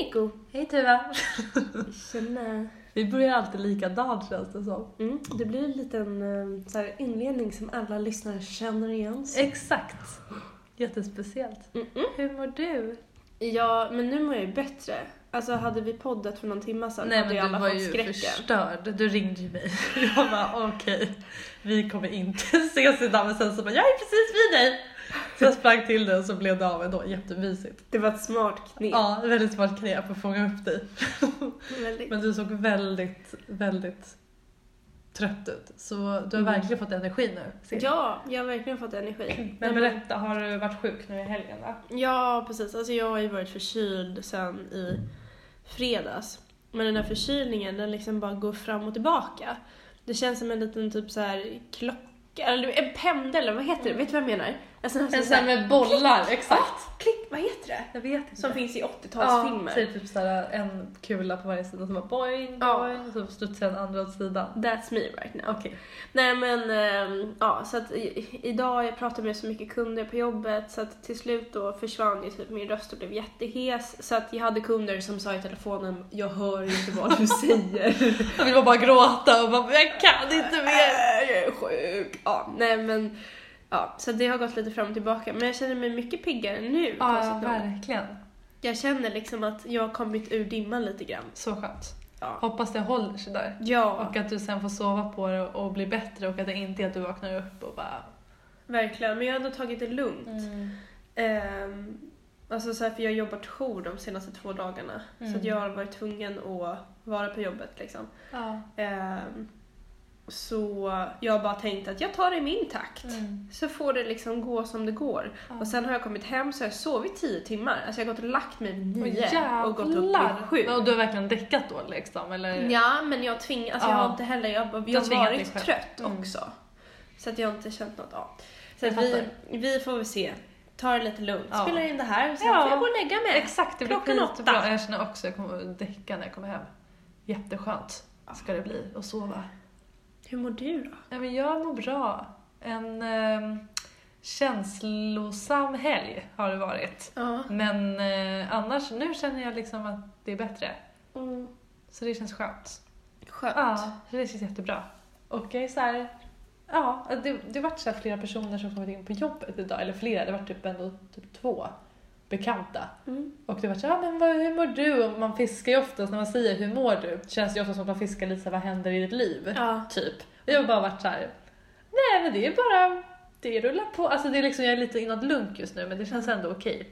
Nico! Hej Tuva! Tjena! Vi börjar alltid likadant känns det som. Mm, det blir en liten eh, så här, inledning som alla lyssnare känner igen sig. Exakt. Jättespeciellt. Mm-mm. Hur mår du? Ja, men nu mår jag ju bättre. Alltså hade vi poddat för någon timme sedan Nej hade men ju du alla var fått ju skräcken. förstörd. Du ringde ju mig. Jag bara okej, vi kommer inte ses idag men sen så bara jag är precis vid dig. Så jag sprang till och så blev det av ändå. Jättemysigt. Det var ett smart knep. Ja, väldigt smart knep att fånga upp dig. Väldigt. Men du såg väldigt, väldigt trött ut. Så du har Mm. verkligen fått energi nu. Ja, jag har verkligen fått energi. Men berätta, har du varit sjuk nu i helgen va? Ja, precis. Alltså jag har ju varit förkyld sen i fredags. Men den här förkylningen, den liksom bara går fram och tillbaka. Det känns som en liten typ så här klocka, eller en pendel, vad heter det? Vet du vad jag menar? En sån här, En sån här med bollar, exakt. klick, vad heter det? Jag vet inte. Som finns i ja, 80-talsfilmer. säg typ såhär en kula på varje sida som bara boing, Ja. boing, och så studsar den andra åt sidan. That's me right now. Okej. Nej men, ehm, ja så att i, idag jag pratade med så mycket kunder på jobbet så att till slut då försvann ju typ min röst och blev jättehes. Så att jag hade kunder som sa i telefonen, jag hör inte vad du säger. Jag vill bara gråta och bara jag kan inte mer. jag är sjuk. Ja, nej men, ja så det har gått lite fram och tillbaka. Men jag känner mig mycket piggare nu. Ja, konstigt nog. verkligen. jag känner liksom att jag har kommit ur dimman lite grann. Så skönt. Ja. Hoppas det håller sig där. Ja, Och att du sen får sova på det och bli bättre och att det inte är att du vaknar upp och bara... verkligen. Men jag har ändå tagit det lugnt. Mm. Ehm, alltså så här, för jag har jobbat jour de senaste två dagarna. Så Mm. att jag har varit tvungen att vara på jobbet liksom. Ja. Ehm, så jag har bara tänkt att jag tar det i min takt. Mm. Så får det liksom gå som det går. Ja. Och sen har jag kommit hem så har jag sovit tio timmar. Alltså jag har gått och lagt mig vid Åh, nio och gått upp vid sju. Och du har verkligen däckat då liksom? Eller? Ja, men jag tvingar, alltså jag Ja. har inte heller, jag, Du jag har varit trött Mm. också. Så att jag har inte känt något av. Så Jag att vi, vi får väl se. Ta det lite lugnt. Ja. Spelar in det här och sen Ja. får jag gå och lägga mig. Exakt, det blir Klockan åtta. Jag känner också att jag kommer att däcka när jag kommer hem. Jätteskönt ska det bli att sova. Hur mår du då? Ja, men jag mår bra. En eh, känslosam helg har det varit. Ja. Men eh, annars, nu känner jag liksom att det är bättre. Mm. Så det känns skönt. Skönt. Ja, så det känns jättebra. Och jag är så här, ja, det, det har varit så flera personer som kommit in på jobbet idag, eller flera, det var typ ändå typ två bekanta. Mm. Och det var så ja men vad, hur mår du? Och man fiskar ju oftast när man säger hur mår du? Känns det ju ofta som att man fiskar lite så här, vad händer i ditt liv? Ja. Typ. Och jag har bara varit så här, nej men det är bara, det rullar på. Alltså det är liksom, jag är lite inåt lunk just nu men det känns ändå okej.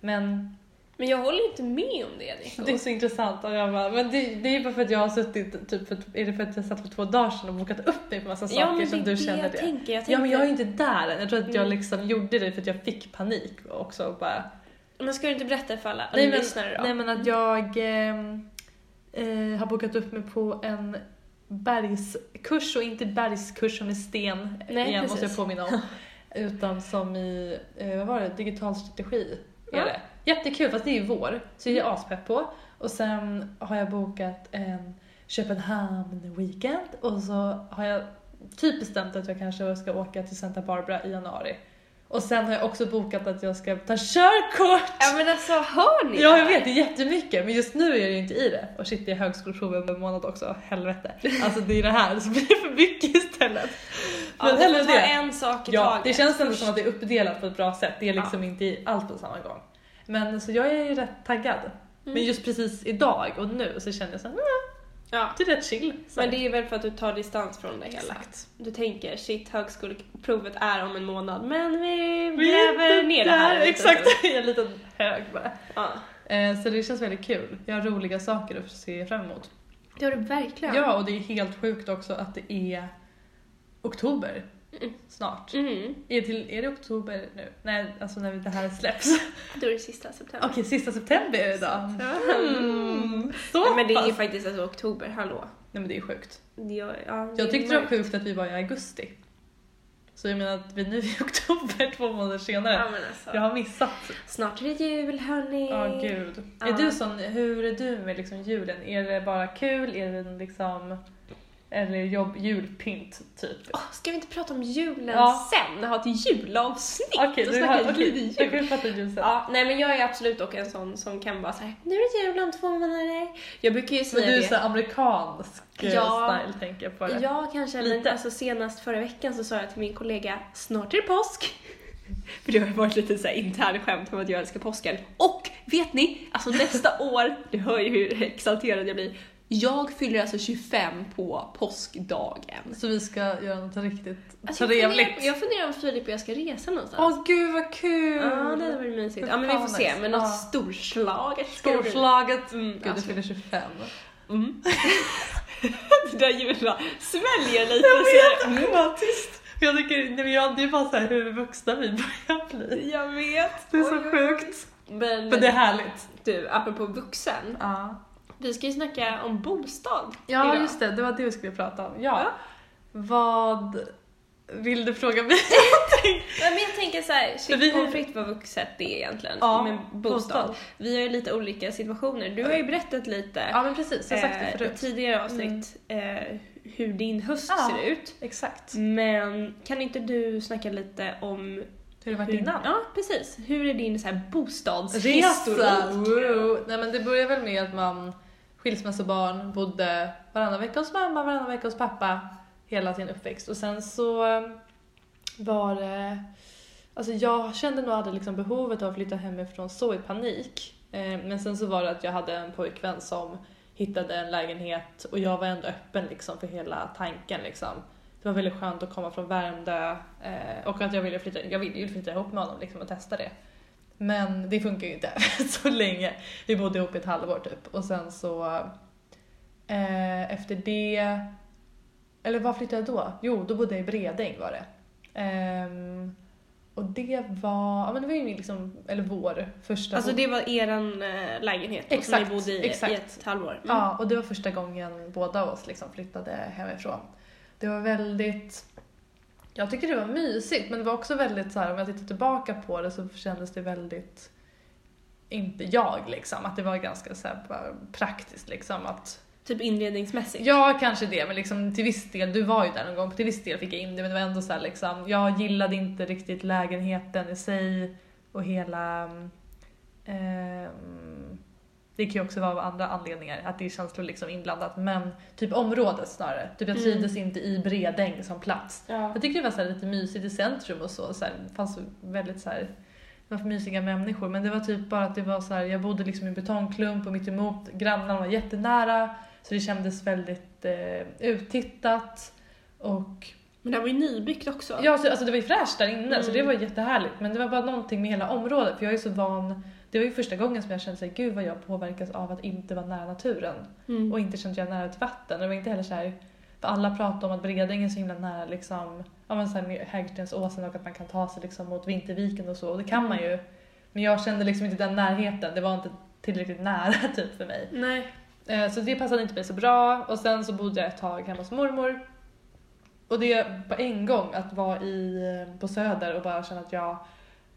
Men Men jag håller inte med om det Nico. det är så intressant och jag bara, men det, det är ju bara för att jag har suttit, typ för, är det för att jag satt för två dagar sedan och bokat upp mig på massa saker ja, det som du känner jag det? tänker. Jag Ja men jag är tänker- inte där än. Jag tror att jag Mm. liksom gjorde det för att jag fick panik också och bara Men ska du inte berätta för alla Nej men, lyssnare då? nej men att jag ehm, eh, har bokat upp mig på en bergskurs och inte bergskurs som i sten Nej, igen måste jag precis. påminna om. Utan som i, eh, vad var det, digital strategi är Ja. det. Jättekul fast det är ju vår, så det är jag aspepp på. Och sen har jag bokat en Köpenhamn weekend och så har jag typ bestämt att jag kanske ska åka till Santa Barbara i januari. Och sen har jag också bokat att jag ska ta körkort! Ja men alltså hör ni Ja, jag vet, det är jättemycket, men just nu är jag ju inte i det. Och shit, det är högskoleprov om en månad också, helvete. Alltså det är det här som blir för mycket istället. Ja, Men får hellre det. en sak i Ja, taget. det känns ändå som att det är uppdelat på ett bra sätt. Det är liksom Ja. inte i allt på samma gång. Men så jag är ju rätt taggad. Mm. Men just precis idag och nu så känner jag såhär, mm, Ja. det är rätt chill. Så. Men det är väl för att du tar distans från det hela. Exakt. Du tänker shit högskoleprovet är om en månad men vi gräver ner det här. lite. Exakt, i en liten hög bara. Ja. Eh, Så det känns väldigt kul. Jag har roliga saker att se fram emot. Det har du verkligen. Ja, och det är helt sjukt också att det är oktober Mm. snart. Mm. Är, det till, är det oktober nu? Nej, alltså när det här släpps. Då är det sista september. Okej, sista september är det idag. Mm. Nej, men det är ju faktiskt alltså oktober, hallå. Nej men det är sjukt. Det, ja, det Jag tyckte det var sjukt att vi var i augusti. Så jag menar att vi nu är i oktober två månader senare. Ja, alltså. Jag har missat. Snart är det jul hörni. Ja gud. Ja. Är du sån, hur är du med liksom julen? Är det bara kul? Är det liksom... eller jobb, julpynt typ. Åh, ska vi inte prata om julen Ja. sen? Ha ett julavsnitt Okej, och du har, okej, lite jag jul. kan fatta jul sen. Ja, nej men jag är absolut dock en sån som kan bara säga nu är det jul om två månader. Jag brukar ju Men säga du är det. så amerikansk eh, Ja. style tänker jag på det. Ja, kanske. Men Lite. alltså, senast förra veckan så sa jag till min kollega, snart är det påsk. För det har ju varit lite så här intern skämt om att jag älskar påsken. Och vet ni, alltså nästa år, du hör ju hur exalterad jag blir. Jag fyller alltså 25 på påskdagen. Så vi ska göra något riktigt Alltså, jag, funderar, trevligt. jag funderar om Filip och jag ska resa någonstans. Åh gud vad kul! Ja, det hade varit mysigt. Ja, men vi får se. Fan, Men något ja. storslaget. Storslaget. Mm, Gud, du absolut. fyller 25. Mm. det där Julia sväljer lite och säger mm. Var tyst. Jag tycker, nej, men jag, det är bara så här hur vuxna vi börjar bli. Jag vet. Det är så oj. sjukt. Men, Men det är härligt. du, apropå vuxen. Ja. Vi ska ju snacka om bostad Ja, idag. just det. Det var det vi skulle prata om. Ja. Ja. Vad vill du fråga mig? Ja, men jag tänker så här, shit vi- pommes frites vad vuxet det är egentligen Ja, med bostad. Vi har ju lite olika situationer. Du har ju berättat lite Ja, men precis. Jag sagt det eh, förut. tidigare avsnitt eh, hur din höst Ja. ser ut. Exakt. Men kan inte du snacka lite om Hur det varit hur, innan? Ja, precis. Hur är din så här bostadshistorik? Wow. Nej men det börjar väl med att man skilsmässobarn, bodde varannan vecka hos mamma, varannan vecka hos pappa hela sin uppväxt. Och sen så eh, var det... Alltså jag kände nog aldrig liksom behovet av att flytta hemifrån så i panik. Eh, men sen så var det att jag hade en pojkvän som hittade en lägenhet och jag var ändå öppen liksom för hela tanken liksom. Det var väldigt skönt att komma från Värmdö och att jag ville flytta, jag ville ju flytta ihop med honom liksom och testa det. Men det funkar ju inte så länge. Vi bodde ihop ett halvår typ och sen så eh, efter det, eller var flyttade jag då? Jo, då bodde jag i Bredäng var det. Ehm, och det var, ja men det var ju liksom, eller vår första Alltså det var eran eh, lägenhet då, som Exakt, ni bodde i, exakt. i ett halvår? Mm. Ja, och det var första gången båda oss liksom flyttade hemifrån. Det var väldigt... Jag tycker det var mysigt, men det var också väldigt så här, om jag tittar tillbaka på det så kändes det väldigt inte jag liksom. Att det var ganska så här, praktiskt liksom. Att, Typ inredningsmässigt? ja, kanske det, men liksom till viss del, du var ju där någon gång, till viss del fick jag in det, men det var ändå så här liksom, jag gillade inte riktigt lägenheten i sig och hela ehm, det kan ju också vara av andra anledningar, att det är känslor liksom inblandat. Men typ området snarare. Typ jag Mm. trivdes inte i Bredäng som plats. Ja. Jag tyckte det var så lite mysigt i centrum och så. så här, det fanns väldigt så här, det var mysiga människor. Men det var typ bara att det var så här, jag bodde liksom i en betongklump och mitt emot grannarna var jättenära. Så det kändes väldigt eh, uttittat. Och Men det var ju nybyggt också. Ja, så, alltså det var ju fräscht där inne så Mm. det var jättehärligt. Men det var bara någonting med hela området för jag är så van. Det var ju första gången som jag kände såhär, gud vad jag påverkas av att inte vara nära naturen. Mm. Och inte kände jag nära till vatten. Det var inte heller såhär, för alla pratar om att Bredäng är så himla nära liksom, ja men såhär Hägerstensåsen och att man kan ta sig liksom mot Vinterviken och så. Och det kan man ju. Men jag kände liksom inte den närheten. Det var inte tillräckligt nära typ för mig. Nej. Eh, Så det passade inte mig så bra och sen så bodde jag ett tag hemma hos mormor. Och det på en gång att vara i, eh, på Söder och bara känna att jag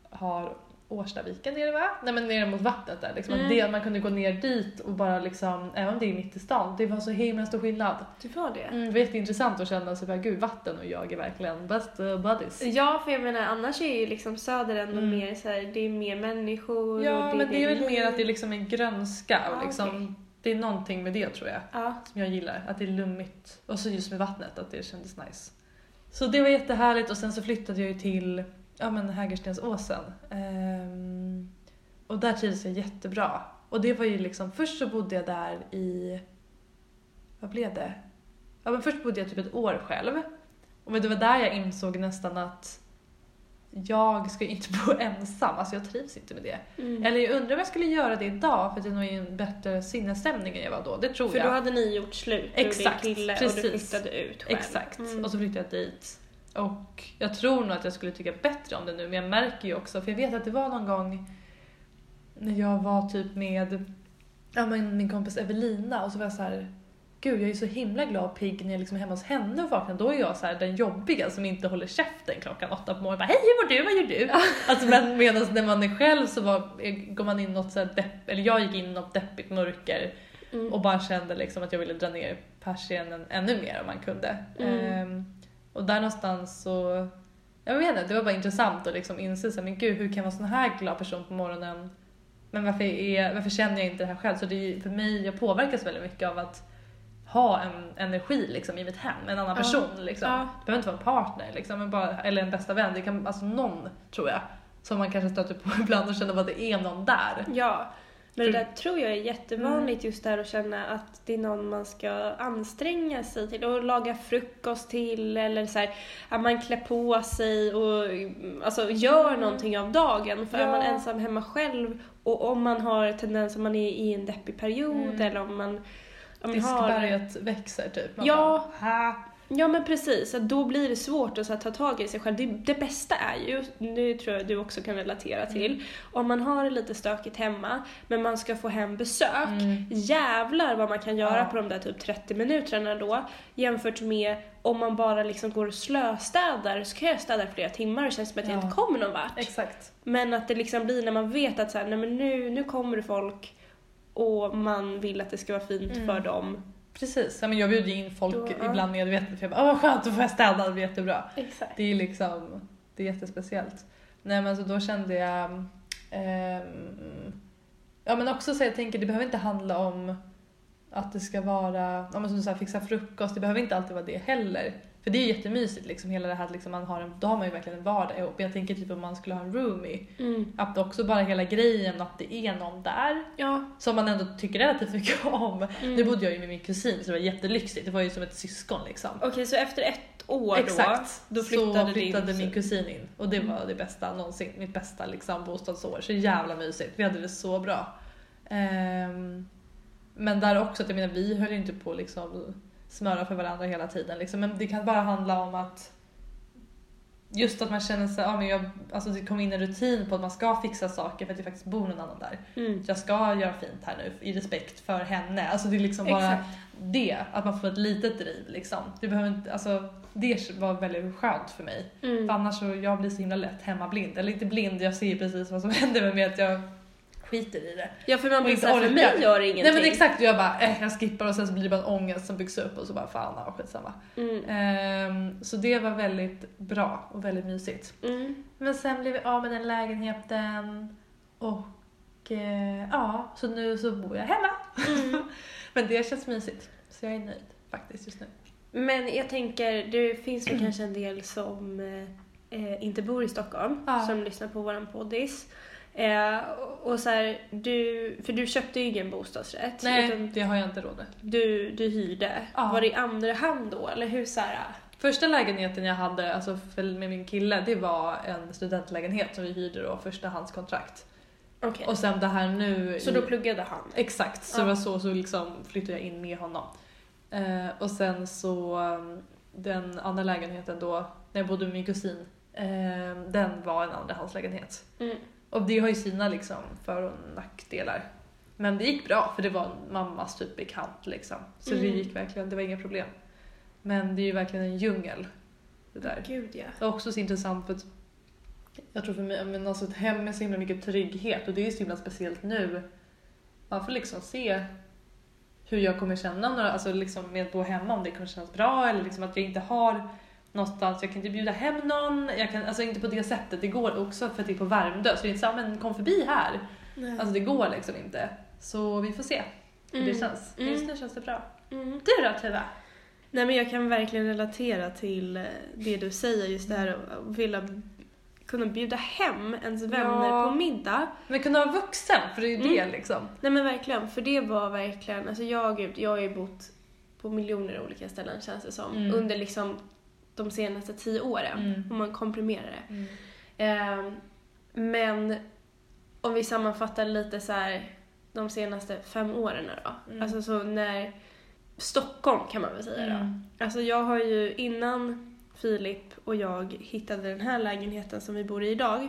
har Årstaviken nere va? Nej men nere mot vattnet där liksom. Mm. Att det, man kunde gå ner dit och bara liksom, även om det är mitt i stan, det var så himla stor skillnad. Det var det? Mm, det var jätteintressant att känna sig bara gud vatten och jag är verkligen best uh, buddies. Ja, för jag menar annars är ju liksom söder ändå Mm. mer så här, det är mer människor Ja och men det är väl mer att det är liksom en grönska och Ja, liksom, okej. det är någonting med det tror jag. Ja. som jag gillar. Att det är lummigt. Och så just med vattnet, att det kändes nice. Så det var jättehärligt och sen så flyttade jag ju till ja, men Hägerstensåsen. Ehm, och där trivdes jag jättebra. Och det var ju liksom, först så bodde jag där i, vad blev det? Ja men först bodde jag typ ett år själv. Och det var där jag insåg nästan att jag ska inte bo ensam, alltså jag trivs inte med det. Mm. Eller jag undrar om jag skulle göra det idag för att jag är nog en bättre sinnesstämning än jag var då. Det tror För jag. då hade ni gjort slut Exakt, du och din kille och precis. du flyttade ut själv. Exakt, Mm. och så flyttade jag dit. Och jag tror nog att jag skulle tycka bättre om det nu, men jag märker ju också, för jag vet att det var någon gång när jag var typ med ja, men min kompis Evelina och så var jag så här. Gud, jag är så himla glad och pigg när jag liksom är hemma hos henne och vaknar. Då är jag så här, den jobbiga som inte håller käften klockan åtta på morgonen. Bara, Hej, hur mår du? Vad gör du? alltså, men medan när man är själv så var, går man in något så här depp, eller jag gick in i något deppigt mörker Mm. Och bara kände liksom att jag ville dra ner persiennen ännu mer om man kunde. Mm. Ehm, och där någonstans så, jag vet inte, det var bara intressant att liksom inse så här, men gud hur kan jag vara en sån här glad person på morgonen? Men varför, är, varför känner jag inte det här själv? Så det är, för mig, jag påverkas väldigt mycket av att ha en energi liksom, i mitt hem, en annan Ja. person. Liksom. Ja. Det behöver inte vara en partner liksom, men bara, eller en bästa vän. Det kan, alltså någon, tror jag, som man kanske stöter på ibland och känner att det är någon där. Ja, men det För- där tror jag är jättevanligt just där att känna att det är någon man ska anstränga sig till och laga frukost till eller så här, att man klär på sig och mm, alltså gör Mm. någonting av dagen. För är Ja. man ensam hemma själv och om man har tendens om man är i en deppig period Mm. eller om man, om man har... Diskberget växer typ. Man Ja. Bara. Ja men precis, att då blir det svårt att så här, ta tag i sig själv. Det, det bästa är ju, nu tror jag du också kan relatera till, Mm. om man har det lite stökigt hemma men man ska få hem besök, Mm. jävlar vad man kan göra Ja. på de där typ 30 minuterna då jämfört med om man bara liksom går och slöstädar så kan jag städa flera timmar och känns som att jag Ja. inte kommer någon vart. Exakt. Men att det liksom blir när man vet att så här, nej men nu, nu kommer det folk och man vill att det ska vara fint Mm. för dem. Precis, men jag bjuder in folk Då, ibland medvetet för jag bara åh skönt, då får jag städa, det blir jättebra. Exakt. Det är liksom, det är jättespeciellt. Nej men så då kände jag, ehm, ja men också så jag tänker det behöver inte handla om att det ska vara, ja men som du sa, fixa frukost, det behöver inte alltid vara det heller. För det är ju jättemysigt liksom, hela det här att liksom man har en, då har man ju verkligen en vardag ihop. Jag tänker typ om man skulle ha en roomie, Mm. att också bara hela grejen att det är någon där Ja. som man ändå tycker relativt mycket om. Mm. Nu bodde jag ju med min kusin så det var jättelyxigt, det var ju som ett syskon liksom. Okej, så efter ett år Exakt. då, då flyttade, så flyttade din min kusin in och det var det bästa någonsin, mitt bästa liksom, bostadsår. Så jävla mysigt, vi hade det så bra. Ehm, men där också, att jag menar vi höll ju inte på liksom smöra för varandra hela tiden liksom. men det kan bara handla om att Just att man känner sig, ja men jag, alltså det kom in en rutin på att man ska fixa saker för att det faktiskt bor någon annan där. Mm. Jag ska göra fint här nu i respekt för henne. Alltså det är liksom bara Exakt. det, att man får ett litet driv liksom. Det behöver inte, alltså det var väldigt skönt för mig. Mm. För annars så, jag blir så himla lätt hemmablind. Eller inte blind, jag ser precis vad som händer men med att jag skiter i det. Ja, för man Och blir såhär, för mig gör det ingenting. Nej men exakt, jag bara eh, jag skippar och sen så blir det bara en ångest som byggs upp och så bara fan ja, skitsamma. Mm. Ehm, så det var väldigt bra och väldigt mysigt. Mm. Men sen blev vi av med den lägenheten och eh, ja, så nu så bor jag hemma. Mm. Men det känns mysigt. Så jag är nöjd faktiskt just nu. Men jag tänker, det finns väl kanske en del som eh, inte bor i Stockholm Ja. som lyssnar på våran poddis. Eh, och- så här, du, för du köpte ju ingen bostadsrätt. Nej, det har jag inte råd med. du, du hyrde. Ja. Var det i andra hand då? Eller hur så här, Första lägenheten jag hade alltså med min kille, det var en studentlägenhet som vi hyrde då, förstahandskontrakt. Okej. Och sen det här nu... Så då pluggade han? Exakt, så Ja. det var så, så liksom flyttade jag in med honom. Eh, och sen så um, den andra lägenheten då, när jag bodde med min kusin, eh, den var en andrahandslägenhet. Mm. Och det har ju sina liksom för och nackdelar. Men det gick bra för det var mammas typ bekant liksom. Så det Mm. gick verkligen, det var inga problem. Men det är ju verkligen en djungel. Det där. Gud ja. Det är också så intressant för att jag tror för mig, men alltså ett hem med så himla mycket trygghet och det är så himla speciellt nu. Man får liksom se hur jag kommer känna några, alltså liksom med att bo hemma, om det kommer kännas bra eller liksom att jag inte har någonstans, jag kan inte bjuda hem någon, jag kan, alltså inte på det sättet, det går också för att det är på Värmdö så det är inte så men kom förbi här. Nej. Alltså det går liksom inte. Så vi får se hur det Mm. känns. Mm. Just nu känns det bra. Mm. Du då Tuva? Nej men jag kan verkligen relatera till eh, det du säger just det här att vilja kunna bjuda hem ens vänner Ja. på middag. Men kunna vara vuxen, för det är ju det Mm. liksom. Nej men verkligen, för det var verkligen, alltså jag, gud, jag har ju bott på miljoner olika ställen känns det som, Mm. under liksom de senaste tio åren, Mm. om man komprimerar det. Ehm, men om vi sammanfattar lite så här de senaste fem åren då. Mm. Alltså så när Stockholm kan man väl säga då. Mm. Alltså jag har ju innan Filip och jag hittade den här lägenheten som vi bor i idag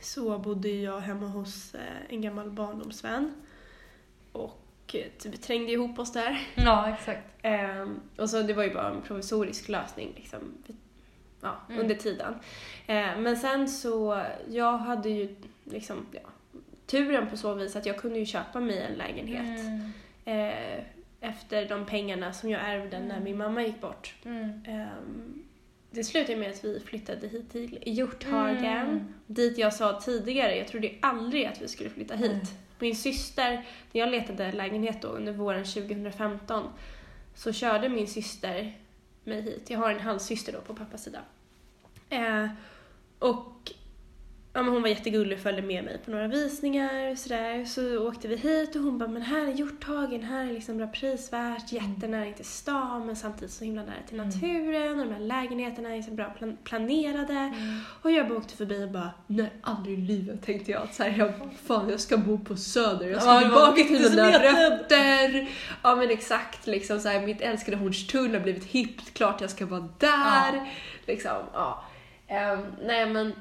så bodde jag hemma hos eh, en gammal barndomsvän och eh, typ trängde ihop oss där. Ja, exakt. Ehm, och så det var ju bara en provisorisk lösning liksom, ja, Mm. under tiden. Ehm, men sen så, jag hade ju liksom, ja, turen på så vis att jag kunde ju köpa mig en lägenhet Mm. eh, efter de pengarna som jag ärvde när Mm. min mamma gick bort. Mm. Ehm, det slutade med att vi flyttade hit till Hjorthagen. Mm. Dit jag sa tidigare, jag trodde aldrig att vi skulle flytta hit. Min syster, när jag letade lägenhet då under våren 2015, så körde min syster mig hit. Jag har en halvsyster då på pappas sida. Eh, och ja, men hon var jättegullig och följde med mig på några visningar och sådär. Så åkte vi hit och hon bara, men här är Hjorthagen, här är liksom bra prisvärt, jättenära till stan men samtidigt så himla nära till Mm. naturen och de här lägenheterna är så bra plan- planerade. Och jag bara åkte förbi och bara, nej aldrig i livet tänkte jag att så här, jag bara, fan jag ska bo på söder, jag ska Ja, tillbaka till mina rötter. Ja men exakt, liksom så här, mitt älskade Hornstull har blivit hippt, klart jag ska vara där. Ja. Liksom, ja. Ehm, nej men,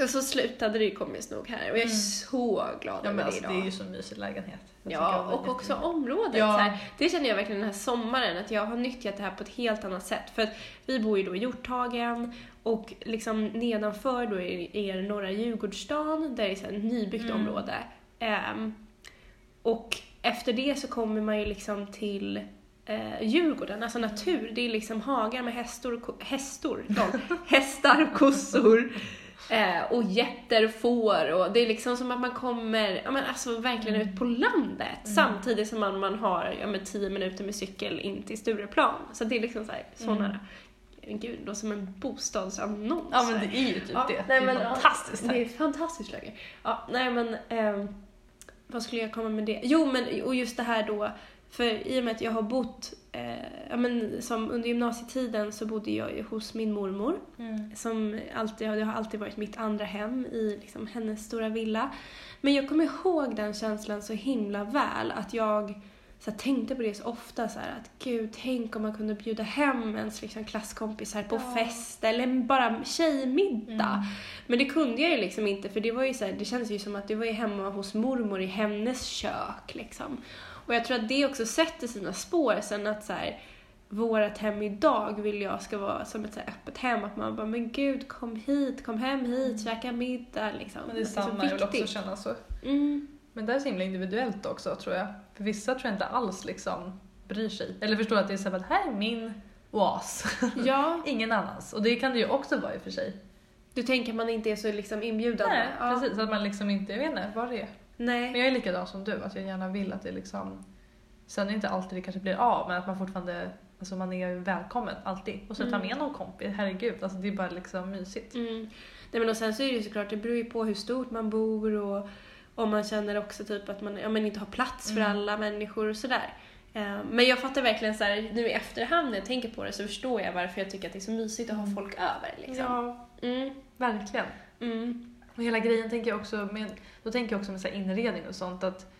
och så slutade det ju komiskt nog här och jag är Mm. så glad Ja över det alltså, idag. det är ju så mysig lägenhet. Jag Ja, och också området. Ja. Så här, det känner jag verkligen den här sommaren, att jag har nyttjat det här på ett helt annat sätt. För att vi bor ju då i Hjorthagen och liksom nedanför då är, är norra Djurgårdsstaden, där det är så här ett nybyggt Mm. område. Ehm, och efter det så kommer man ju liksom till eh, Djurgården, alltså natur. Det är liksom hagar med hästor, och hästor, hästar och kossor. Eh, och getter och får och det är liksom som att man kommer, ja men alltså verkligen ut på landet Mm. samtidigt som man, man har, ja men tio minuter med cykel in till Stureplan. Så det är liksom så här, så Mm. nära. Gud, det som en bostadsannons. Ja men det är ju typ Ja, det. nej, det men, är ja, fantastiskt Det här. är fantastiskt läge. Ja, nej men, ehm, vad skulle jag komma med det? Jo men, och just det här då, för i och med att jag har bott, eh, ja men som under gymnasietiden så bodde jag ju hos min mormor Mm. som alltid, det har alltid varit mitt andra hem i liksom hennes stora villa. Men jag kommer ihåg den känslan så himla väl, att jag så här, tänkte på det så ofta så här, att gud, tänk om man kunde bjuda hem ens liksom, klasskompisar på Ja. fest eller bara tjejmiddag. Mm. Men det kunde jag ju liksom inte för det var ju så här, det känns ju som att det var ju hemma hos mormor i hennes kök liksom. Och jag tror att det också sätter sina spår sen att så här, vårat hem idag vill jag ska vara som ett så öppet hem. Att man bara, men gud kom hit, kom hem hit, käka middag liksom. Men det är Att så samma, jag vill också känna så. Mm. Men det är så himla individuellt också tror jag. För vissa tror jag inte alls liksom bryr sig. Eller förstår att det är så här, att här är min oas. Ja, Ingen annans. Och det kan det ju också vara i och för sig. du tänker att man inte är så liksom inbjudande? Nej, ja. precis. Att man liksom inte, jag vet inte vad det är. Men Nej. jag är likadan som du, att jag gärna vill att det liksom... Sen är det inte alltid det kanske blir av, men att man fortfarande Alltså man är välkommen alltid. Och så ta Mm. med någon kompis, herregud. Alltså det är bara liksom mysigt. Mm. Nej men och sen så är det ju såklart, det beror ju på hur stort man bor och om man känner också typ att man ja, men inte har plats för Mm. alla människor och sådär. Eh, Men jag fattar verkligen så här, nu i efterhand när jag tänker på det så förstår jag varför jag tycker att det är så mysigt att ha Mm. folk över. Liksom. Ja, Mm. verkligen. Mm. Och hela grejen tänker jag också med, då tänker jag också med så inredning och sånt att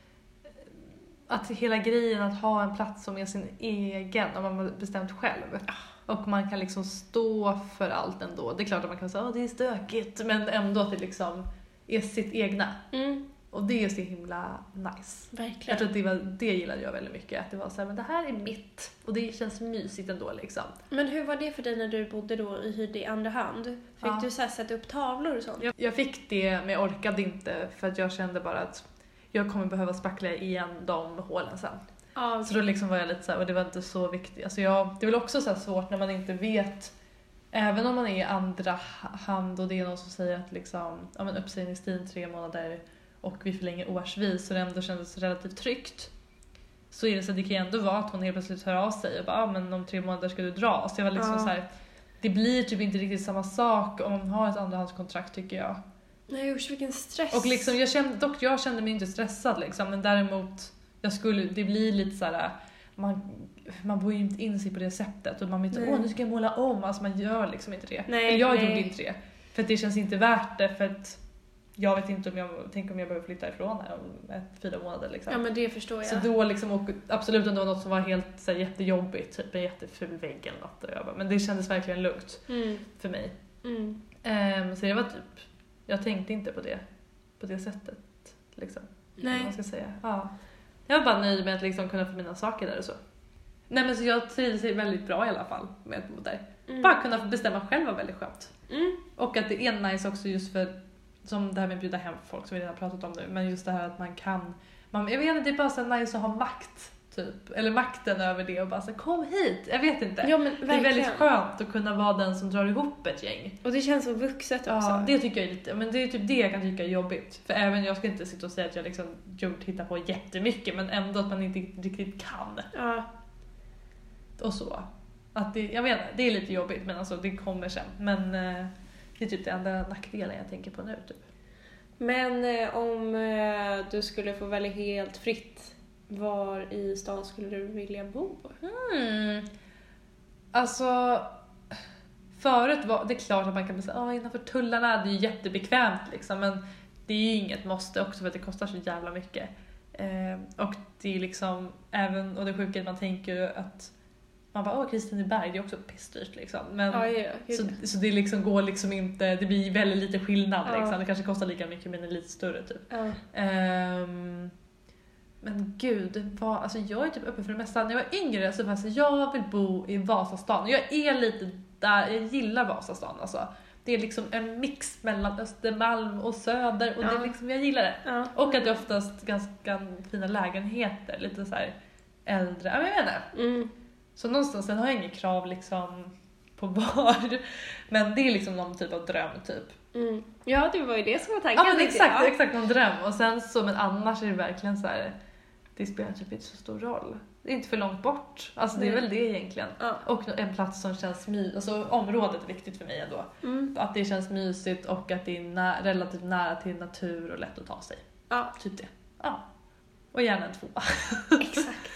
att hela grejen att ha en plats som är sin egen, om man har bestämt själv. Och man kan liksom stå för allt ändå. Det är klart att man kan säga att det är stökigt, men ändå att det liksom är sitt egna. Mm. Och det är så himla nice. Jag Verkligen. tror att det, var, det gillade jag väldigt mycket. Att det var så här, men det här är mitt. Och det känns mysigt ändå liksom. Men hur var det för dig när du bodde då i hyrde i andra hand? Fick Ja. du så här sätta upp tavlor och sånt? Jag, jag fick det, men jag orkade inte för att jag kände bara att jag kommer behöva spackla igen de hålen sen. Ja, Så då liksom var jag lite så här, och det var inte så viktigt. Alltså jag, det är väl också så svårt när man inte vet, även om man är i andra ha- hand och det är någon som säger att liksom, ja men uppsägningstid tre månader och vi förlänger årsvis så det ändå kändes relativt tryggt. Så är det så att det kan ju ändå vara att hon helt plötsligt hör av sig och bara, ja men om tre månader ska du dra. Så jag var liksom Ja. så här, det blir typ inte riktigt samma sak om man har ett andrahandskontrakt tycker jag. Nej usch vilken stress. Och liksom, jag kände, dock jag kände mig inte stressad liksom, men däremot, jag skulle, det blir lite så här. Man, man bor ju inte in sig på det sättet och man vill inte åh nu ska jag måla om, alltså man gör liksom inte det. Nej, jag nej. gjorde inte det. För det känns inte värt det för att jag vet inte om jag, tänk om jag behöver flytta ifrån här om ett, fyra månader liksom. Ja men det förstår jag. Så då liksom, och absolut om det var något som var helt så här, jättejobbigt, typ en jätteful vägg eller något. Och jag bara, men det kändes verkligen lugnt Mm. för mig. Mm. Ehm, så det var typ, jag tänkte inte på det, på det sättet. Liksom. Nej. man ska säga. Ja. Jag var bara nöjd med att liksom kunna få mina saker där och så. Nej men så jag trivdes väldigt bra i alla fall med att bo där. Mm. Bara kunna bestämma själv var väldigt skönt. Mm. Och att det är nice också just för, som det här med att bjuda hem folk som vi redan pratat om nu, men just det här att man kan man, jag vet inte, det är bara så nice att ha makt. Typ. Eller makten över det och bara så kom hit. Jag vet inte. Ja det är väldigt skönt att kunna vara den som drar ihop ett gäng. Och det känns så vuxet också. Ja, det tycker jag är lite, men det är typ det jag kan tycka är jobbigt. För även, jag ska inte sitta och säga att jag liksom gjort, hittat på jättemycket, men ändå att man inte riktigt kan. Ja. Och så. Att det, jag vet inte, det är lite jobbigt men alltså det kommer sen. Men eh, det är typ det enda nackdelen jag tänker på nu. Typ. Men eh, om eh, du skulle få välja helt fritt, var i stan skulle du vilja bo? Mm. Alltså, förut var det är klart att man kan säga ah, innanför tullarna, det är ju jättebekvämt liksom, men det är ju inget måste också för att det kostar så jävla mycket. Eh, och det är liksom, även, och det sjuka är att man tänker att man bara åh Kristineberg, det är också pissdyrt liksom. Men, Ja, ja, gud. så, så det liksom går liksom inte, det blir väldigt lite skillnad Ja. liksom. Det kanske kostar lika mycket men är lite större typ. ja. Ehm, men gud, vad, alltså jag är typ öppen för det mesta. När jag var yngre så var jag jag vill bo i Vasastan. Jag är lite där, jag gillar Vasastan alltså. Det är liksom en mix mellan Östermalm och Söder och det Ja. är liksom, jag gillar det. ja. Och att det är oftast ganska fina lägenheter, lite så här äldre, ja men jag vet inte. Mm. Så någonstans, sen har jag inget krav liksom på var. Men det är liksom någon typ av dröm typ. Mm. Ja, det var ju det som var tanken. Ja men exakt, jag. exakt någon dröm. Och sen så, men annars är det verkligen så här. det spelar typ inte så stor roll. Det är inte för långt bort. Alltså det är Nej. väl det egentligen. Ja. Och en plats som känns mysigt, alltså området är viktigt för mig ändå. Mm. Att det känns mysigt och att det är nä- relativt nära till natur och lätt att ta sig. ja, Typ det. Ja. Och gärna en tvåa. exakt.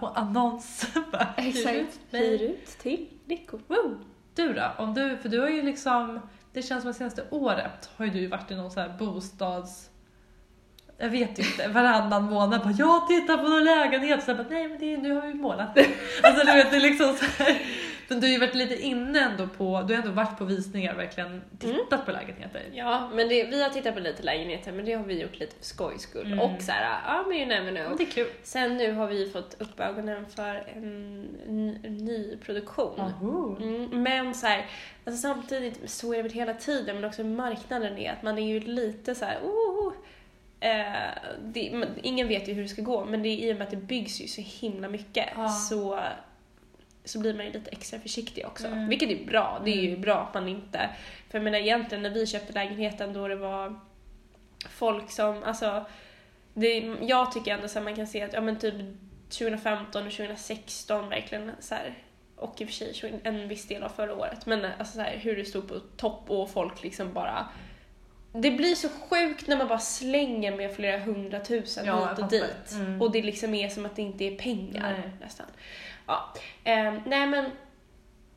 Och annons. Exakt. Hyr ut till Nico. Wow. Du då? Om du, för du har ju liksom, det känns som att senaste året har ju du varit i någon så här bostads... Jag vet inte, varannan månad bara jag tittar på någon lägenhet, så jag bara nej men det nu har vi målat. Alltså du vet, det är liksom så här, men du har ju varit lite inne ändå på, du har ändå varit på visningar verkligen tittat på lägenheter. Ja, men det, vi har tittat på lite lägenheter men det har vi gjort lite för skojs skull. Mm. Och så här, ja men you never know. det är kul. Sen nu har vi fått upp ögonen för en, ny produktion. Mm, men så här, alltså samtidigt så är det väl hela tiden, men också marknaden är att man är ju lite så här, oh, eh, det, ingen vet ju hur det ska gå, men det är i och med att det byggs ju så himla mycket Ja. så, så blir man ju lite extra försiktig också. Mm. Vilket är bra, det är ju Mm. bra att man inte, för jag menar egentligen när vi köpte lägenheten då det var folk som, alltså, det, jag tycker ändå här, man kan se att, ja men typ 2015 och 2016 verkligen så här, och i och för sig 20 en viss del av förra året, men alltså så här, hur det stod på topp och folk liksom bara det blir så sjukt när man bara slänger med flera hundratusen Ja, hit och dit. Mm. Och det liksom är som att det inte är pengar Nej. nästan. Ja. Eh, nej men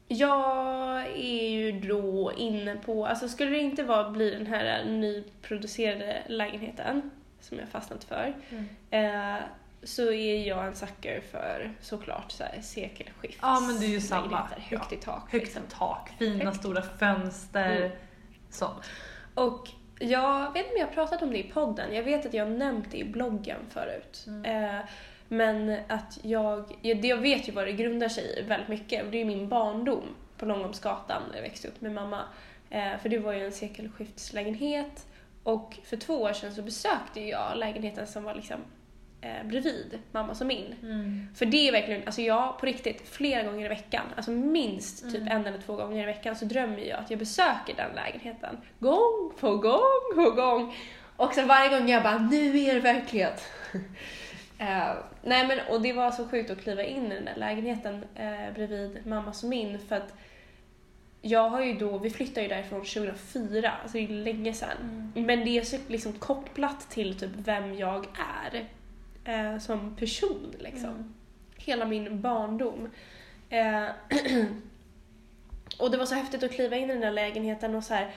jag är ju då inne på, alltså skulle det inte vara, bli den här nyproducerade lägenheten som jag fastnat för, Mm. eh, så är jag en sucker för såklart så här sekelskifts Ja, men det är ju samma. högt Ja. i tak. Högt liksom. i tak, fina Högt. stora fönster, Mm. sånt. Och jag vet inte om jag har pratat om det i podden, jag vet att jag har nämnt det i bloggen förut. Mm. Eh, men att jag, ja, det jag vet ju vad det grundar sig i väldigt mycket, och det är min barndom på Långholmsgatan när jag växte upp med mamma. Eh, för det var ju en sekelskiftslägenhet och för två år sedan så besökte jag lägenheten som var liksom eh, bredvid mammas och min. Mm. För det är verkligen, alltså jag på riktigt flera gånger i veckan, alltså minst typ Mm. en eller två gånger i veckan så drömmer jag att jag besöker den lägenheten. Gång på gång på gång. Och sen varje gång jag bara, nu är det verklighet. Eh, nej men och det var så sjukt att kliva in i den där lägenheten eh, bredvid mammas och min för att jag har ju då, vi flyttade ju därifrån 2004, alltså det är länge sedan. Mm. Men det är så liksom kopplat till typ vem jag är eh, som person liksom. Mm. Hela min barndom. Och det var så häftigt att kliva in i den där lägenheten och så här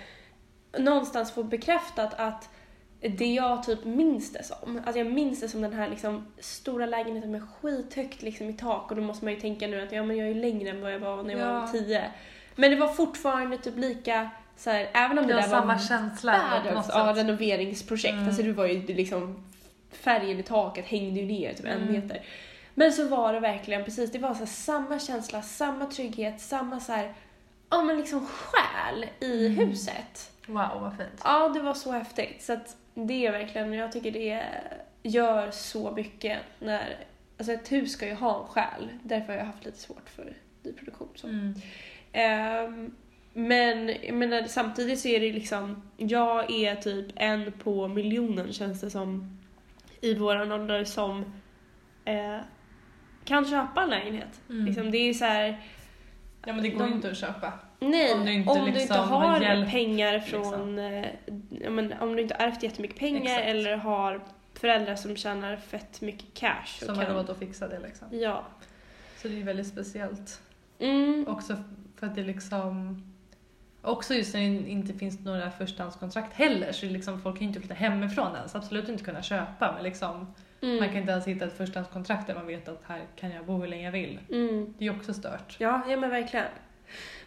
någonstans få bekräftat att det jag typ minns det som, alltså jag minns det som den här liksom stora lägenheten med skithögt liksom i tak och då måste man ju tänka nu att ja men jag är ju längre än vad jag var när jag Ja. var tio. Men det var fortfarande typ lika så här, även om det Det där samma var känsla världens ja, renoveringsprojekt. Mm. Alltså det var ju liksom färgen i taket hängde ju ner typ en Mm. meter. Men så var det verkligen precis, det var så här, samma känsla, samma trygghet, samma så här, ja men liksom själ i Mm. huset. Wow, vad fint. Ja, det var så häftigt. Så att det är verkligen, jag tycker det gör så mycket när, alltså ett hus ska ju ha en själ, därför har jag haft lite svårt för nyproduktion. Så. Mm. Ehm, men menar, samtidigt så är det liksom, jag är typ en på miljonen känns det som i våran ålder som eh, kan köpa en lägenhet. Mm. Liksom, det är så här, Ja men det går De- inte att köpa. Nej, Om om du inte inte, liksom har har hjälp, pengar från, eh, ja, men, om du inte har ärvt jättemycket pengar Exakt. eller har föräldrar som tjänar fett mycket cash. Som har kan- råd att fixa det liksom. Ja. Så det är väldigt speciellt. Mm. Också för att det liksom... Också just när det inte finns några förstahandskontrakt heller så liksom, folk kan ju inte flytta hemifrån ens. Absolut inte kunna köpa men liksom, Mm. man kan inte ens hitta ett förstahandskontrakt där man vet att här kan jag bo hur länge jag vill. Mm. Det är ju också stört. Ja, ja men verkligen.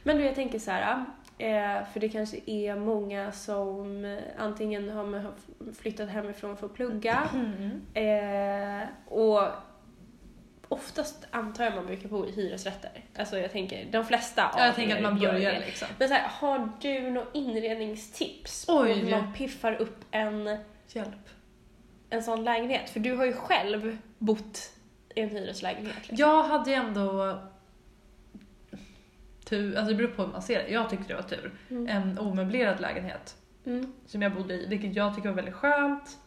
Men du, jag tänker så här, eh, för det kanske är många som antingen har flyttat hemifrån för att plugga Mm. eh, och oftast antar jag man brukar bo i hyresrätter. Alltså jag tänker, de flesta Ja, jag av tänker er att man börjar det. liksom. Men så här, har du några inredningstips Oj. på hur man piffar upp en, Hjälp. en sån lägenhet? För du har ju själv bott i en hyreslägenhet. liksom. Jag hade ju ändå tur, alltså det beror på hur man ser det. Jag tyckte det var tur. Mm. En omöblerad lägenhet Mm. som jag bodde i, vilket jag tycker var väldigt skönt.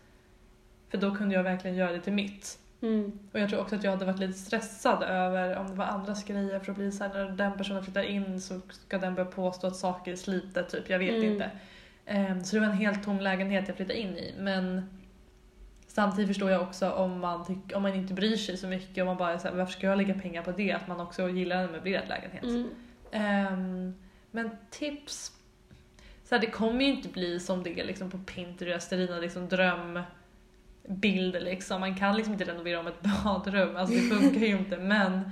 För då kunde jag verkligen göra det till mitt. Mm. Och jag tror också att jag hade varit lite stressad över om det var andras grejer för att bli såhär när den personen flyttar in så ska den börja påstå att saker är slitet typ, jag vet Mm. inte. Ehm, så det var en helt tom lägenhet jag flyttade in i men samtidigt förstår jag också om man, tyck, om man inte bryr sig så mycket och man bara såhär, varför ska jag lägga pengar på det? Att man också gillar en möblerad lägenhet. Mm. Ehm, men tips? Så här, det kommer ju inte bli som det är liksom på Pinterest, dina liksom drömbilder liksom. Man kan liksom inte renovera om ett badrum, alltså det funkar ju inte. Men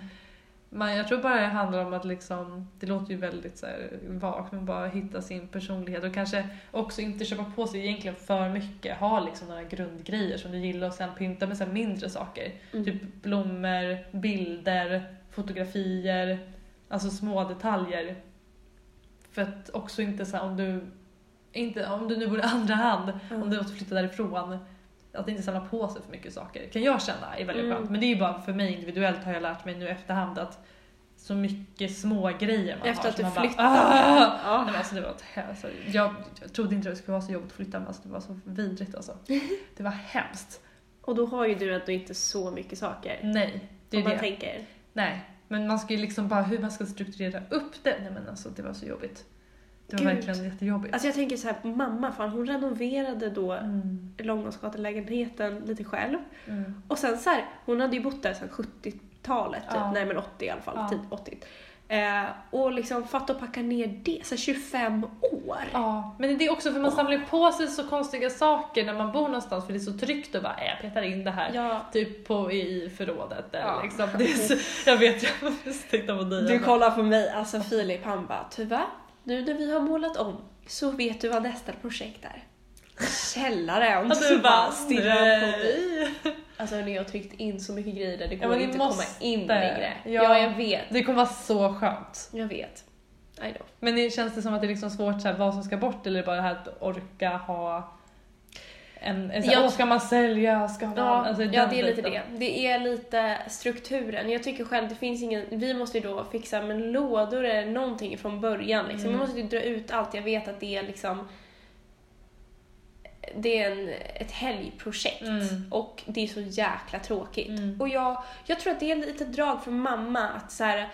man, jag tror bara det handlar om att liksom, det låter ju väldigt så här vagt, men bara hitta sin personlighet och kanske också inte köpa på sig egentligen för mycket. Ha liksom några grundgrejer som du gillar och sen pynta med så mindre saker. Mm. Typ blommor, bilder, fotografier, alltså små detaljer. För att också inte så här, om du inte, om du nu bor i andra hand, Mm. om du måste flytta därifrån, att inte samla på sig för mycket saker kan jag känna är väldigt Mm. skönt. Men det är ju bara för mig individuellt har jag lärt mig nu efterhand att så mycket små grejer man Efter har. att så du bara, flyttade. "Ah!" Ja. Nej, alltså det var alltså, jag, jag trodde inte det skulle vara så jobbigt att flytta men alltså, det var så vidrigt alltså. Det var hemskt. Och då har ju du ändå inte så mycket saker. Nej, det är om man det. tänker. Nej, men man ska ju liksom bara hur man ska strukturera upp det. Nej men alltså det var så jobbigt. Det var Gud. verkligen jättejobbigt. Alltså jag tänker så här på mamma, fan hon renoverade då Mm. Långholmsgatan-lägenheten lite själv. Mm. Och sen så här, hon hade ju bott där sedan 70-talet typ. Ja. Nej men 80 i alla fall, Ja. typ 80. Eh, och liksom fatta att packa ner det, så här 25 år. Ja, men det är också för man samlar ju på sig så konstiga saker när man bor någonstans för det är så tryggt att bara "Äh, jag petar in det här Ja. typ på, i förrådet. Eller Ja. liksom. det så, jag vet, jag titta på dig. Du kollar på mig, alltså Filip han bara tyvärr, nu när vi har målat om så vet du vad nästa projekt är. Källaren. Så du bara stirrar på mig. Alltså nu har tryckt in så mycket grejer där det Ja, går ni inte att komma måste. in längre. Ja. Ja. jag vet. Det kommer vara så skönt. Jag vet. I know. Men det känns det som att det är liksom svårt så här, vad som ska bort eller bara det här att orka ha en, en så här, Jag- ska man sälja, ska man... Ja, alltså, ja, det är lite det. Det är lite strukturen. Jag tycker själv det finns ingen, vi måste ju då fixa med lådor eller någonting från början liksom. Mm. Vi måste ju dra ut allt. Jag vet att det är liksom det är en, ett helgprojekt Mm. och det är så jäkla tråkigt. Mm. Och jag, jag tror att det är lite drag från mamma att så här,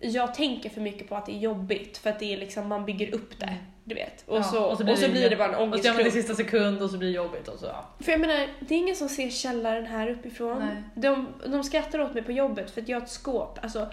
jag tänker för mycket på att det är jobbigt för att det är liksom, man bygger upp det. Mm. Du vet. Och, Ja, så, och och så så blir blir, det- det bara en Och så gör man det ångestklump. sista sekund och så blir det jobbigt och så ja. För jag menar, det är ingen som ser källaren här uppifrån. Nej. De, de skrattar åt mig på jobbet för att jag har ett skåp. Alltså,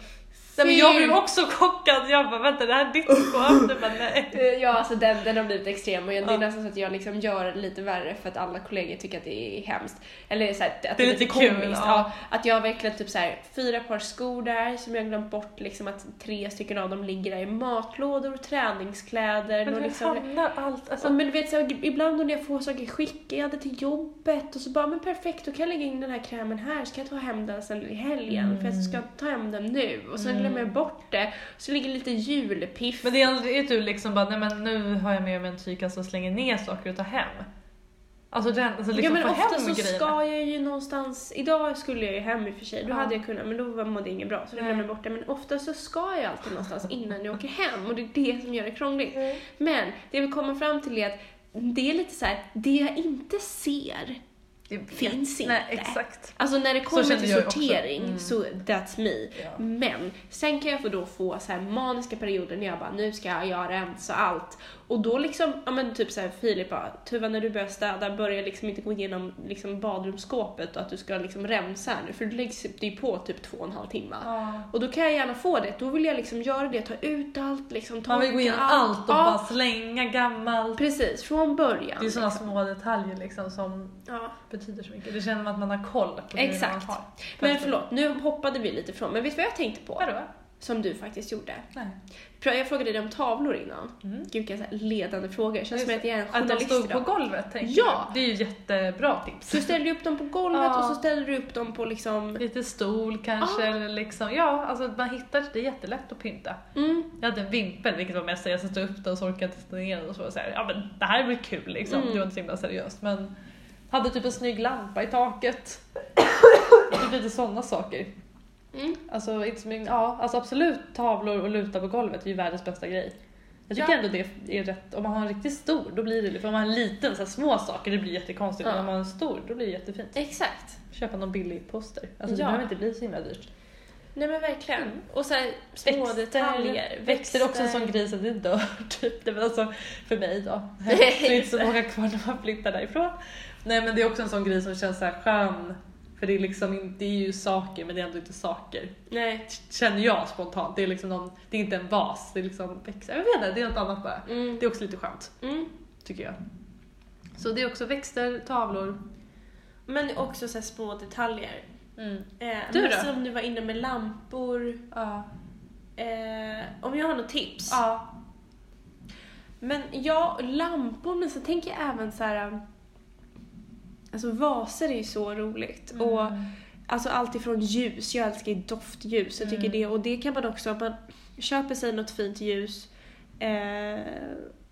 Nej, men jag blev också chockad, jag bara vänta det här är ditt skåp? Du bara nej. Eh, Ja, alltså den, den har blivit extrem och jag, det är nästan så att jag liksom gör det lite värre för att alla kollegor tycker att det är hemskt. Eller så här, att Det är lite kul, komiskt. ja. Ja, att jag har verkligen typ så här, fyra par skor där som jag glömt bort liksom att tre stycken av dem ligger där i matlådor, träningskläder. Men och liksom, hamnar allt? Alltså, Ja, men du vet, så, här, ibland när jag får saker skickade till jobbet och så bara, men perfekt, då kan jag lägga in den här krämen här, så kan jag ta hem den sen i helgen för jag ska ta hem den nu. Och sen Mm. glömmer jag bort det, så ligger lite julpiff. Men det är aldrig du liksom bara, nej men nu har jag med mig en tygkasse och slänger ner saker och tar hem. Alltså, den, alltså liksom ja men ofta så grejerna. ska jag ju någonstans, idag skulle jag ju hem i och för sig, då Ja. hade jag kunnat men då mådde jag inget bra så då glömde jag bort det. Men ofta så ska jag alltid någonstans innan jag åker hem och det är det som gör det krångligt. Men det jag vill komma fram till är att det är lite så här, det jag inte ser Det finns Nej, inte. exakt. Alltså när det kommer till sortering Mm. så that's me. Ja. Men sen kan jag få då få så här maniska perioder när jag bara nu ska jag rensa allt. Och då liksom, ja men typ så här Filip bara, Tuva när du börjar städa börja liksom inte gå igenom liksom badrumsskåpet och att du ska liksom rensa här nu för det läggs det ju på typ två och en halv timme. Ja. Och då kan jag gärna få det, då vill jag liksom göra det, ta ut allt, liksom torka Man vill gå igenom allt och Ja, bara slänga gammalt. Precis, från början. Det är sådana liksom. små detaljer liksom som Ja. betyder så mycket. Det känner man att man har koll på det Exakt. man har. Men förlåt, nu hoppade vi lite ifrån, men vet du vad jag tänkte på? Vadå? Som du faktiskt gjorde. Nej. Jag frågade dig om tavlor innan. Mm. Gud vilka så här ledande frågor. Känns som att jag är en Att de journalist stod på golvet tänkte Ja. du. Det är ju jättebra tips. Du upp dem på golvet Ja. och så ställer du upp dem på liksom... Lite stol kanske, Ah. eller liksom, ja, alltså man hittar, det är jättelätt att pynta. Mm, Jag hade en vimpel, vilket var mest jag satte upp den och så orkade jag inte ner den och så var så här, ja men det här blir kul liksom. Mm. Det var inte så himla seriöst men hade typ en snygg lampa i taket. typ lite sådana saker. Mm. Alltså, inte så mycket, ja, alltså absolut tavlor och luta på golvet är ju världens bästa grej. Jag tycker Ja. ändå det är rätt, om man har en riktigt stor då blir det, för om man har en liten så här, små saker det blir jättekonstigt Ja. men om man har en stor då blir det jättefint. Exakt. Köpa någon billig poster. Alltså det Ja. behöver inte bli så himla dyrt. Nej men verkligen. Mm. Och så här, små detaljer. Växter är också en sån grej att det dör typ. Det var alltså för mig då. Så är inte så många kvar när man flyttar därifrån. Nej men det är också en sån grej som känns så här skön. För det är liksom det är ju saker men det är ändå inte saker. Nej. Känner jag spontant. Det är liksom någon, det är inte en vas, det är liksom växter. Jag vet inte, det är något annat bara. Mm. Det är också lite skönt, Mm. tycker jag. Så det är också växter, tavlor. Men också så här små detaljer. Mm. Eh, Du men då? Som du var inne med lampor. Ja. Eh, om jag har något tips. ja. Men ja, lampor, men så tänker jag även så här. Alltså vaser är ju så roligt. Och Mm. alltså allt ifrån ljus, jag älskar ju doftljus. Jag tycker Mm. det, och det kan man också, om man köper sig något fint ljus eh,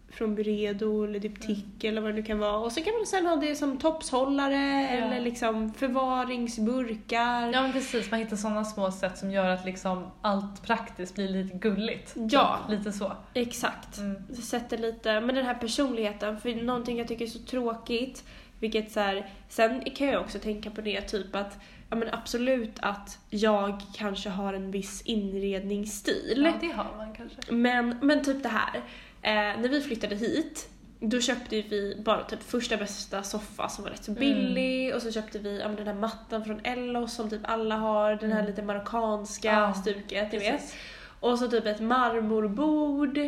från Byredo eller Diptyque eller vad det nu kan vara. Och så kan man sen ha det som topshållare eller liksom förvaringsburkar. Ja men precis, man hittar sådana små sätt som gör att liksom allt praktiskt blir lite gulligt. Ja. Typ, Lite så. Exakt. Mm. Sätter lite, men den här personligheten, för någonting jag tycker är så tråkigt, vilket så här, sen kan jag också tänka på det typ att, ja men absolut att jag kanske har en viss inredningsstil. Ja, det har man kanske. Men, men typ det här, eh, när vi flyttade hit, då köpte vi bara typ första bästa soffa som var rätt så Mm. billig och så köpte vi ja, men den här mattan från Ellos som typ alla har, den här Mm. lite marockanska Ja, stuket, ni vet. Och så typ ett marmorbord.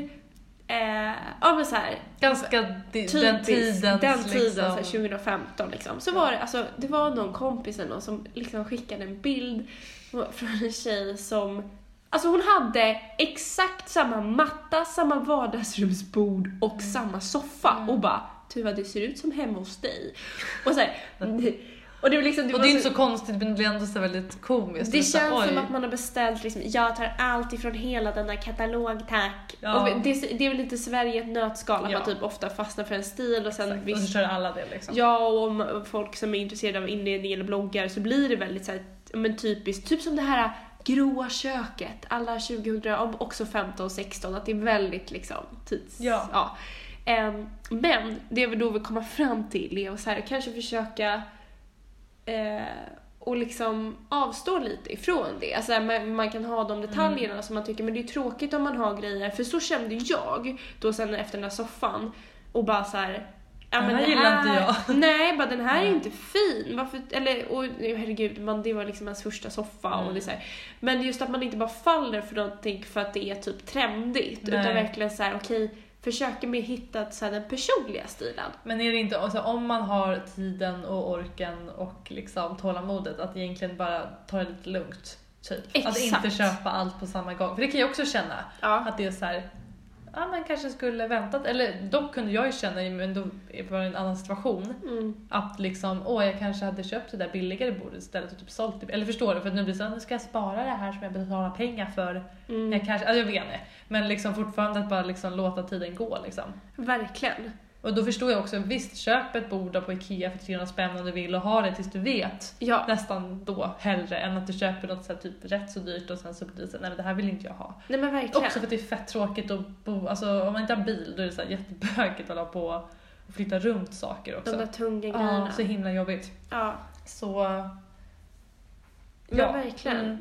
Eh, ja men så här, Ganska typiskt, den tidens den tiden liksom. så här, 2015 liksom. Så var det, alltså, det var någon kompis eller någon som liksom skickade en bild från en tjej som Alltså hon hade exakt samma matta, samma vardagsrumsbord och samma soffa Mm. och bara Tuva det ser ut som hemma hos dig. Och så här, och det liksom, det Och det är inte så konstigt men det blir ändå så väldigt komiskt. det Så, känns oj. som att man har beställt liksom, jag tar allt ifrån hela denna katalog tack. Ja. Och det, det är väl lite Sverige ett nötskal, att Ja. man typ ofta fastnar för en stil och sen Exakt, Och visst, så kör alla det liksom. ja och om folk som är intresserade av inredning eller bloggar så blir det väldigt så här, men typiskt, typ som det här gråa köket, alla 2000, och också 15 och 16, att det är väldigt liksom tids... Ja. Ehm, men det vi då vill komma fram till är att så här, kanske försöka eh, och liksom avstå lite ifrån det. Alltså man, man kan ha de detaljerna Mm. som man tycker, men det är tråkigt om man har grejer, för så kände jag då sen efter den där soffan och bara så här. Ja, Den här gillar inte jag. Nej, bara den här är Nej. inte fin. Varför, eller, och, herregud, man, det var liksom ens första soffa. Och Mm. det är så här. Men just att man inte bara faller för någonting för att det är typ trendigt. Nej. Utan verkligen så här, okej, försöker mer hitta så här, den personliga stilen. Men är det inte, alltså, om man har tiden och orken och liksom tålamodet att egentligen bara ta det lite lugnt. Typ. Att inte köpa allt på samma gång. För det kan jag också känna. Ja. Att det är så här, ja man kanske skulle väntat. Eller dock kunde jag ju känna, men då var det en annan situation. Mm. Att liksom, åh jag kanske hade köpt det där billigare bordet istället och typ sålt det. Eller förstår du? För att nu blir det så, nu ska jag spara det här som jag betalar pengar för. Mm. Jag kanske, alltså jag vet inte. Men liksom fortfarande att bara liksom låta tiden gå liksom. Verkligen. Och då förstår jag också, visst köp ett bord på IKEA för 300 spänn om du vill och ha det tills du vet. Ja. Nästan då hellre än att du köper något så här, typ rätt så dyrt och sen så blir det så här, nej men det här vill inte jag ha. Nej men verkligen. Också för att det är fett tråkigt att bo, alltså om man inte har bil då är det så här jättebökigt att hålla på och flytta runt saker också. De där tunga Ja, grejerna. så himla jobbigt. Ja, Så... men verkligen. Mm.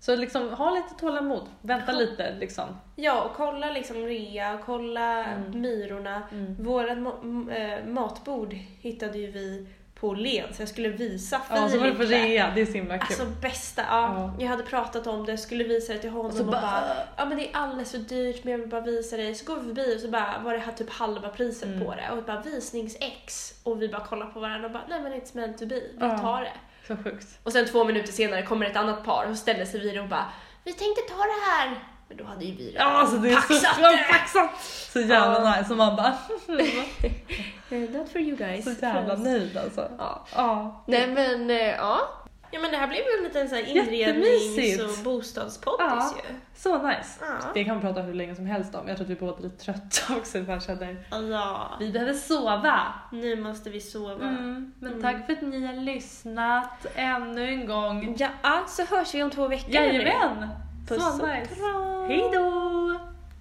Så liksom, ha lite tålamod. Vänta lite liksom. Ja, och kolla liksom rea, och kolla Mm. Myrorna. Vårat ma- äh, matbord hittade ju vi på så jag skulle visa Ja, så var det på Filip det. rea, det är så himla kul. Alltså bästa, ja. Ja. Jag hade pratat om det, skulle visa det till honom och så och bara... bara Ja men det är alldeles för dyrt men jag vill bara visa dig. Så går vi förbi och så bara var det här typ halva priset Mm. på det och bara visnings-X och vi bara kollar på varandra och bara nej men it's meant to be, vi Ja. tar det. Så sjukt. Och sen två minuter senare kommer ett annat par och ställer sig vid och bara vi tänkte ta det här. Men då hade ju vi redan alltså det är så, paxat ja, det. paxat! Så jävla Ja. nice. Och man bara, Not for you guys. så jävla nöjd alltså. Ja. Ja. Nej men eh, ja. Ja men det här blev ju en liten så här Jättemysigt. inrednings och bostadspoddis Ja. ju. Så nice. Ja. Det kan vi prata hur länge som helst om. Jag tror att vi båda är lite trötta också. för Jag känner, Ja. vi behöver sova. Nu måste vi sova. Mm. Men Mm. tack för att ni har lyssnat ännu en gång. Ja, så hörs vi om två veckor. Jajamän! Puss Så och nice. kram. Hej då!